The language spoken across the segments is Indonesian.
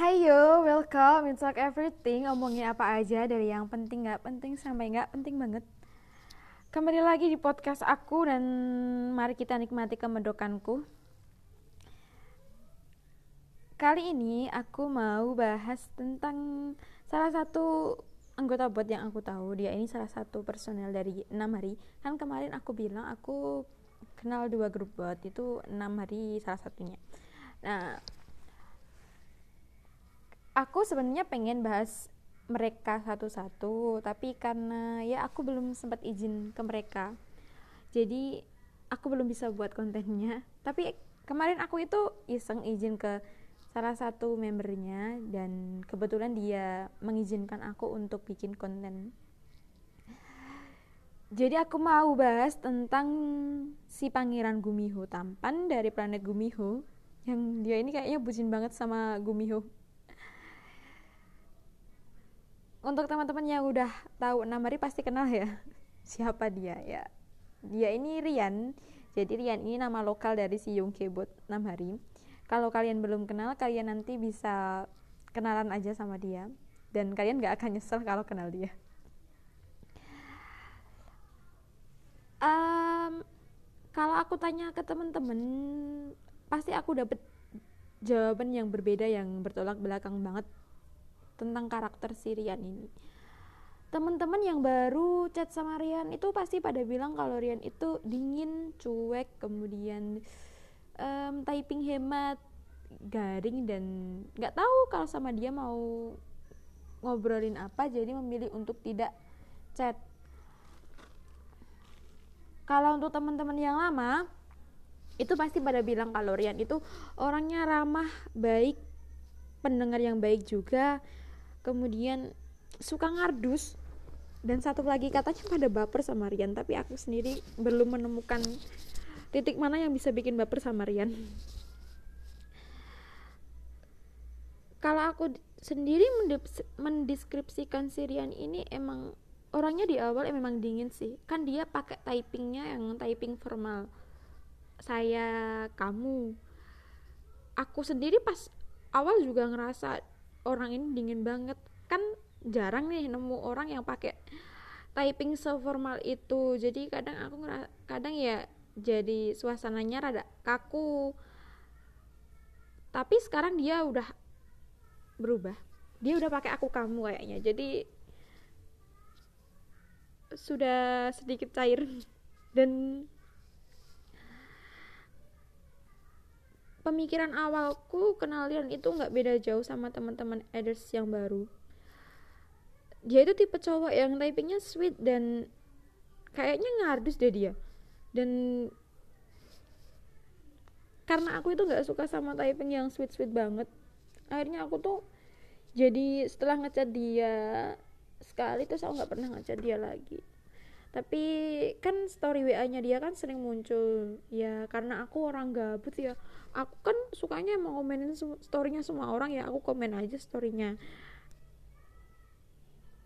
Hai yo, welcome. Talk Everything. Ngomongin apa aja dari yang penting gak penting sampai gak penting banget. Kembali lagi di podcast aku dan mari kita nikmati kemedokanku. Kali ini aku mau bahas tentang salah satu anggota bot yang aku tahu. Dia ini salah satu personel dari 6 hari. Kan kemarin aku bilang aku kenal dua grup bot. Itu 6 hari salah satunya. Nah aku sebenarnya pengen bahas mereka satu-satu tapi karena ya aku belum sempat izin ke mereka. Jadi aku belum bisa buat kontennya. Tapi kemarin aku itu iseng izin ke salah satu membernya dan kebetulan dia mengizinkan aku untuk bikin konten. Jadi aku mau bahas tentang si pangeran Gumiho tampan dari planet Gumiho yang dia ini kayaknya bucin banget sama Gumiho untuk teman-teman yang udah tahu Namari pasti kenal ya. Siapa dia? Ya dia ini Rian. Jadi Rian ini nama lokal dari si Yung Kebot Namari. Kalau kalian belum kenal kalian nanti bisa kenalan aja sama dia. Dan kalian gak akan nyesel kalau kenal dia. Um, kalau aku tanya ke teman-teman pasti aku dapet jawaban yang berbeda yang bertolak belakang banget tentang karakter si Rian ini teman-teman yang baru chat sama Rian itu pasti pada bilang kalau Rian itu dingin, cuek, kemudian um, typing hemat, garing dan nggak tahu kalau sama dia mau ngobrolin apa, jadi memilih untuk tidak chat. Kalau untuk teman-teman yang lama, itu pasti pada bilang kalau Rian itu orangnya ramah, baik, pendengar yang baik juga, kemudian suka ngardus. Dan satu lagi katanya pada baper sama Rian tapi aku sendiri belum menemukan titik mana yang bisa bikin baper sama Rian. Kalau aku sendiri mendeskripsikan si Rian ini emang orangnya di awal emang dingin sih. Kan dia pakai typingnya yang typing formal saya kamu. Aku sendiri pas awal juga ngerasa orang ini dingin banget. Kan jarang nih nemu orang yang pakai typing seformal itu. Jadi kadang aku kadang ya jadi suasananya rada kaku. Tapi sekarang dia udah berubah. Dia udah pakai aku kamu kayaknya. Jadi sudah sedikit cair dan pemikiran awalku kenal Rian itu nggak beda jauh sama teman-teman Eders yang baru. Dia itu tipe cowok yang typingnya sweet dan kayaknya ngardus deh dia. Dan karena aku itu nggak suka sama typing yang sweet sweet banget akhirnya aku tuh jadi setelah ngechat dia sekali terus aku nggak pernah ngechat dia lagi tapi kan story WA-nya dia kan sering muncul. Ya karena aku orang gabut ya. Aku kan sukanya emang komenin storynya semua orang ya. Aku komen aja storynya.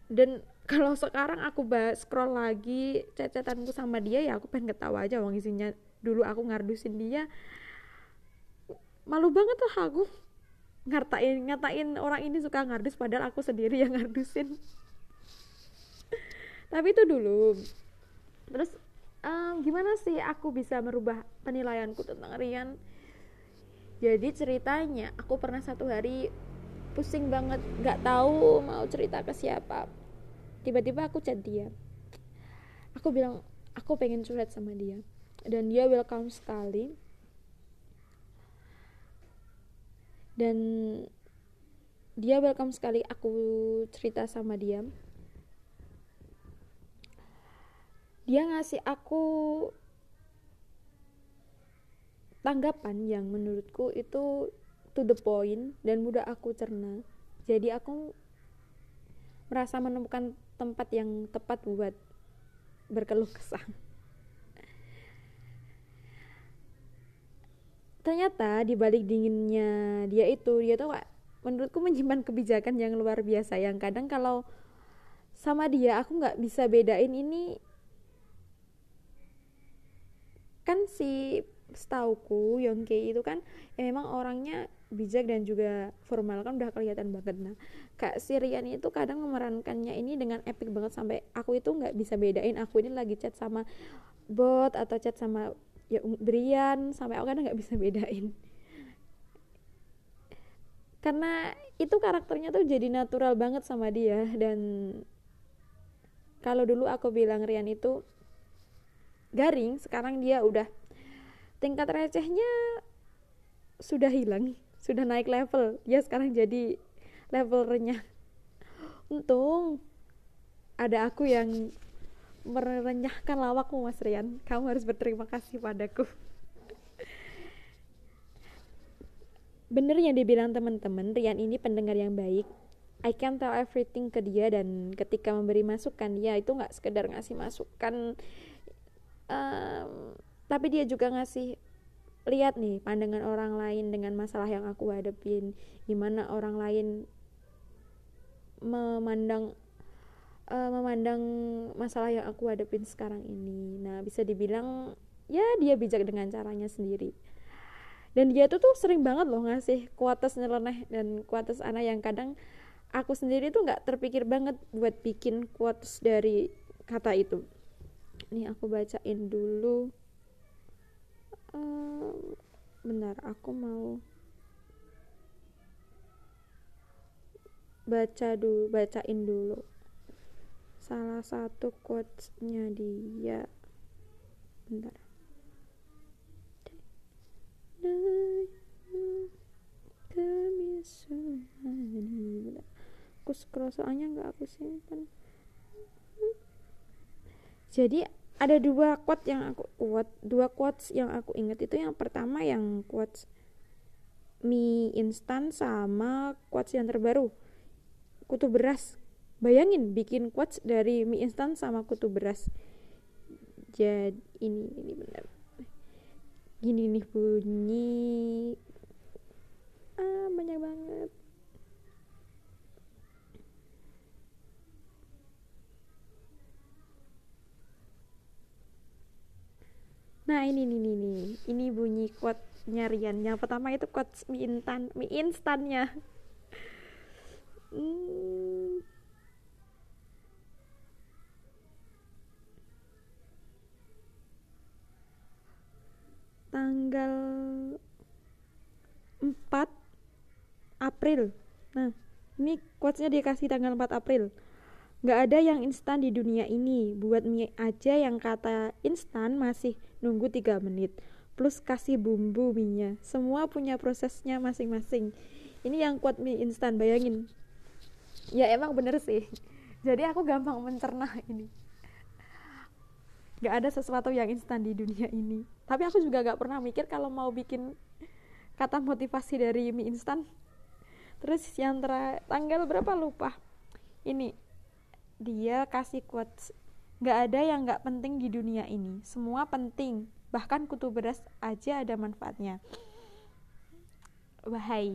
Dan kalau sekarang aku scroll lagi cacatanku sama dia ya aku pengen ketawa aja wong isinya. Dulu aku ngardusin dia. Malu banget lah aku. Ngatain ngatain orang ini suka ngardus padahal aku sendiri yang ngardusin tapi itu dulu. Terus um, gimana sih aku bisa merubah penilaianku tentang Rian? Jadi ceritanya aku pernah satu hari pusing banget nggak tahu mau cerita ke siapa. Tiba-tiba aku chat dia. Aku bilang aku pengen curhat sama dia. Dan dia welcome sekali. Dan dia welcome sekali aku cerita sama dia dia ngasih aku tanggapan yang menurutku itu to the point dan mudah aku cerna. Jadi aku merasa menemukan tempat yang tepat buat berkeluh kesah. Ternyata di balik dinginnya dia itu dia tuh menurutku menyimpan kebijakan yang luar biasa. Yang kadang kalau sama dia aku nggak bisa bedain ini kan si setauku Yongke itu kan ya memang orangnya bijak dan juga formal kan udah kelihatan banget. Nah kak Sirian itu kadang memerankannya ini dengan epic banget sampai aku itu nggak bisa bedain aku ini lagi chat sama bot atau chat sama ya Brian sampai aku kadang nggak bisa bedain. Karena itu karakternya tuh jadi natural banget sama dia dan kalau dulu aku bilang Rian itu garing sekarang dia udah tingkat recehnya sudah hilang sudah naik level. Dia sekarang jadi level renyah. Untung ada aku yang merenyahkan lawakmu Mas Rian. Kamu harus berterima kasih padaku. Bener yang dibilang teman-teman Rian ini pendengar yang baik. I can tell everything ke dia dan ketika memberi masukan dia itu nggak sekedar ngasih masukan um, tapi dia juga ngasih lihat nih pandangan orang lain dengan masalah yang aku hadapin. Gimana orang lain memandang uh, memandang masalah yang aku hadapin sekarang ini. Nah bisa dibilang ya dia bijak dengan caranya sendiri. Dan dia tuh tuh sering banget loh ngasih kuatas nyeleneh dan kuatas anak yang kadang aku sendiri tuh nggak terpikir banget buat bikin quotes dari kata itu nih aku bacain dulu. Um, benar aku mau baca dulu bacain dulu. Salah satu quotesnya dia. Bentar. Aku scroll soalnya nggak aku simpan jadi ada dua quote yang aku quote dua quotes yang aku ingat. Itu yang pertama yang quotes mie instan sama quotes yang terbaru. Kutu beras. Bayangin bikin quotes dari mie instan sama kutu beras. Jadi ini ini benar gini nih bunyi. Ah banyak banget Nah ini nih nih nih. Ini bunyi quote nyarian. Yang pertama itu quote mie instan mie instannya. Hmm. tanggal 4 April. Nah ini quotesnya dikasih tanggal 4 April. Gak ada yang instan di dunia ini. Buat mie aja yang kata instan masih nunggu 3 menit. Plus kasih bumbu minyak. Semua punya prosesnya masing-masing. Ini yang kuat mie instan, bayangin. Ya emang bener sih. Jadi aku gampang mencerna ini. Gak ada sesuatu yang instan di dunia ini. Tapi aku juga gak pernah mikir kalau mau bikin kata motivasi dari mie instan. Terus yang ter tanggal berapa lupa? Ini. Dia kasih quotes gak ada yang gak penting di dunia ini. Semua penting. Bahkan kutu beras aja ada manfaatnya. Wahai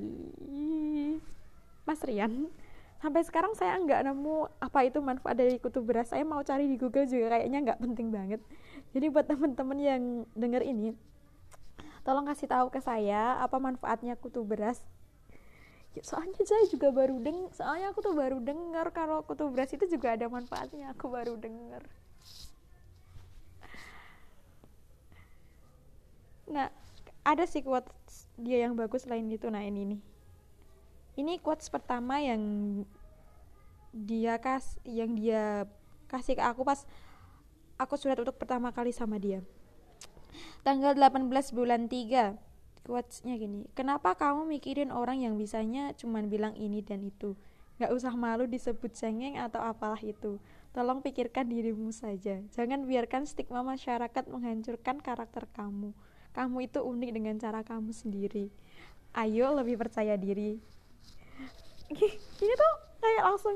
Mas Rian sampai sekarang saya nggak nemu apa itu manfaat dari kutu beras. Saya mau cari di Google juga kayaknya nggak penting banget. Jadi buat teman-teman yang dengar ini tolong kasih tahu ke saya apa manfaatnya kutu beras soalnya saya juga baru deng soalnya aku tuh baru dengar kalau kutu beras itu juga ada manfaatnya aku baru dengar nah ada sih quotes dia yang bagus lain itu nah ini nih. Ini quotes pertama yang dia kas yang dia kasih ke aku pas aku surat untuk pertama kali sama dia. Tanggal 18 bulan 3 quotesnya gini kenapa kamu mikirin orang yang bisanya cuman bilang ini dan itu? Gak usah malu disebut cengeng atau apalah itu. Tolong pikirkan dirimu saja. Jangan biarkan stigma masyarakat menghancurkan karakter kamu. Kamu itu unik dengan cara kamu sendiri. Ayo lebih percaya diri. Ini tuh kayak langsung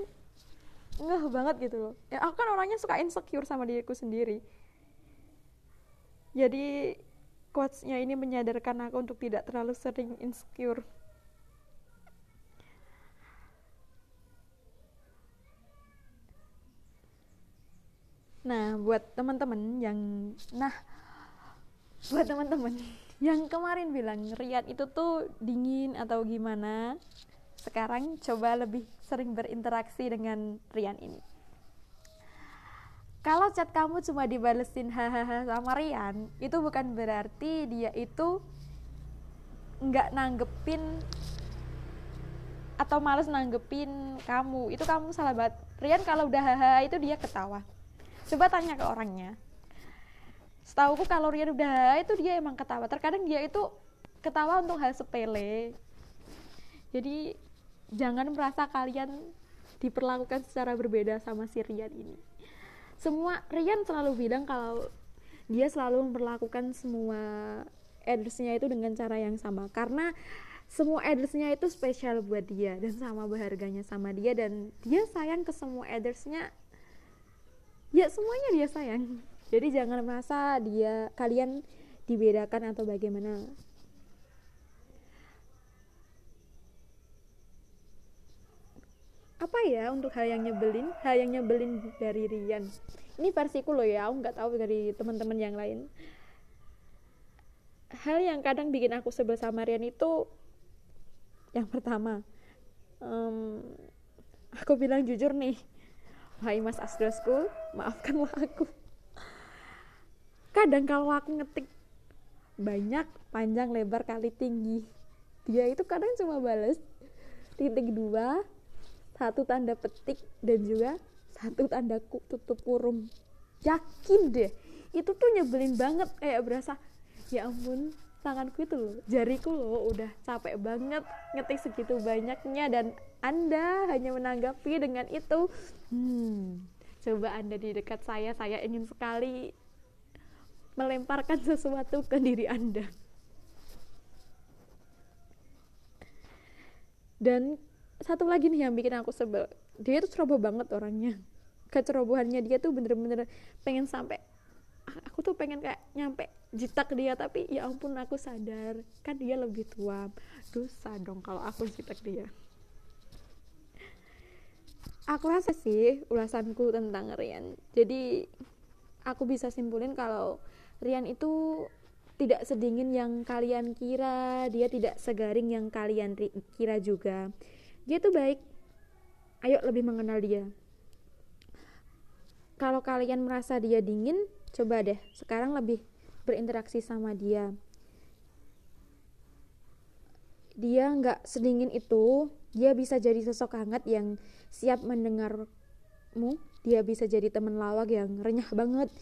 ngeh banget gitu loh. Ya aku kan orangnya suka insecure sama diriku sendiri. Jadi quotesnya ini menyadarkan aku untuk tidak terlalu sering insecure. Nah, buat teman-teman yang nah buat teman-teman yang kemarin bilang Rian itu tuh dingin atau gimana sekarang coba lebih sering berinteraksi dengan Rian ini kalau chat kamu cuma dibalesin hahaha sama Rian itu bukan berarti dia itu nggak nanggepin atau males nanggepin kamu. Itu kamu salah banget. Rian kalau udah hahaha itu dia ketawa. Coba tanya ke orangnya. Setahuku kalau Rian udah hahaha itu dia emang ketawa. Terkadang dia itu ketawa untuk hal sepele. Jadi jangan merasa kalian diperlakukan secara berbeda sama si Rian ini semua Rian selalu bilang kalau dia selalu memperlakukan semua adresnya itu dengan cara yang sama. Karena semua adresnya itu spesial buat dia dan sama berharganya sama dia dan dia sayang ke semua adresnya ya semuanya dia sayang. Jadi jangan merasa dia kalian dibedakan atau bagaimana apa ya untuk hal yang nyebelin? Hal yang nyebelin dari Rian. Ini versiku loh ya aku nggak tahu dari teman-teman yang lain. Hal yang kadang bikin aku sebel sama Rian itu yang pertama um, aku bilang jujur nih Wahai Mas Asdosku maafkanlah aku. Kadang kalau aku ngetik banyak panjang lebar kali tinggi dia itu kadang cuma bales titik dua satu tanda petik dan juga satu tanda tutup kurung. Yakin deh itu tuh nyebelin banget kayak berasa ya ampun tanganku itu loh jariku loh udah capek banget ngetik segitu banyaknya dan anda hanya menanggapi dengan itu. Hmm coba anda di dekat saya saya ingin sekali melemparkan sesuatu ke diri anda. Dan satu lagi nih yang bikin aku sebel. Dia tuh ceroboh banget orangnya. Kecerobohannya dia tuh bener-bener pengen sampai aku tuh pengen kayak nyampe jitak dia tapi ya ampun aku sadar. Kan dia lebih tua. Dosa dong kalau aku jitak dia. Aku rasa sih ulasanku tentang Rian. Jadi aku bisa simpulin kalau Rian itu tidak sedingin yang kalian kira. Dia tidak segaring yang kalian kira juga dia tuh baik. Ayo lebih mengenal dia. Kalau kalian merasa dia dingin coba deh sekarang lebih berinteraksi sama dia. Dia nggak sedingin itu dia bisa jadi sosok hangat yang siap mendengarmu. Dia bisa jadi teman lawak yang renyah banget.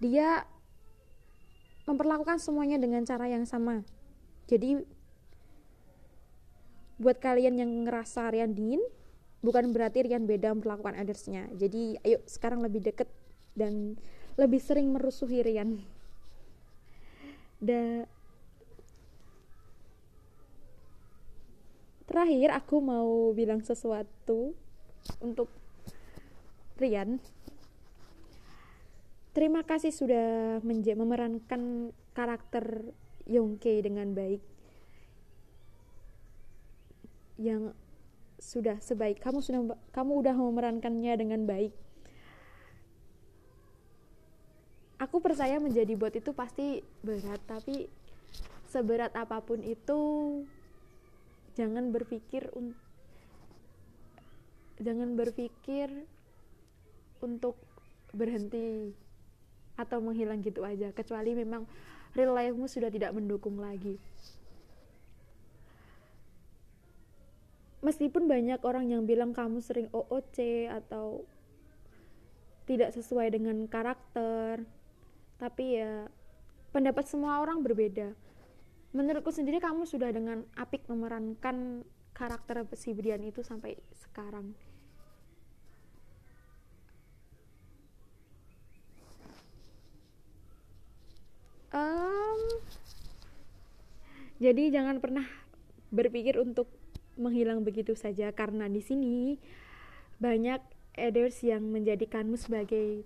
Dia memperlakukan semuanya dengan cara yang sama. Jadi buat kalian yang ngerasa Rian dingin bukan berarti Rian beda memperlakukan othersnya. Jadi ayo sekarang lebih deket dan lebih sering merusuhi Rian. Da terakhir aku mau bilang sesuatu untuk Rian. Terima kasih sudah memerankan karakter Yongke dengan baik yang sudah sebaik. Kamu sudah kamu udah memerankannya dengan baik. Aku percaya menjadi bot itu pasti berat tapi seberat apa pun itu jangan berpikir un jangan berpikir untuk berhenti atau menghilang gitu aja. Kecuali memang real life-mu sudah tidak mendukung lagi meskipun banyak orang yang bilang kamu sering OOC atau tidak sesuai dengan karakter tapi ya pendapat semua orang berbeda. Menurutku sendiri kamu sudah dengan apik memerankan karakter si Brian itu sampai sekarang. Um, jadi jangan pernah berpikir untuk menghilang begitu saja karena di sini banyak adders yang menjadikanmu sebagai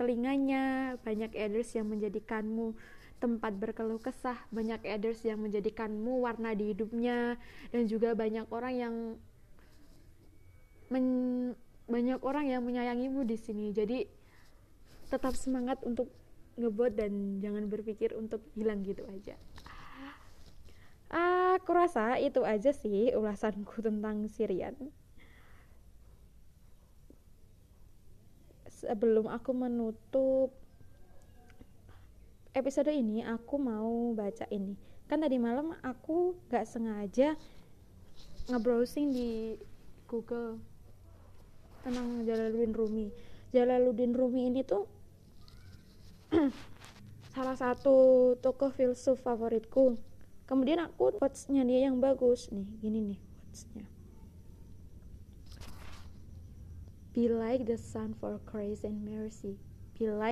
telinganya, banyak adders yang menjadikanmu tempat berkeluh kesah, banyak adders yang menjadikanmu warna di hidupnya dan juga banyak orang yang men, banyak orang yang menyayangimu di sini. Jadi tetap semangat untuk ngebot dan jangan berpikir untuk hilang gitu aja. Aku rasa itu aja sih ulasanku tentang Sirian. Sebelum aku menutup episode ini aku mau baca ini. Kan tadi malam aku gak sengaja ngebrowsing di Google tentang Jalaluddin Rumi. Jalaluddin Rumi ini tuh salah satu tokoh filsuf favoritku kemudian aku quotesnya dia yang bagus. Nih gini nih quotesnya. Be like the sun for grace and mercy. Be like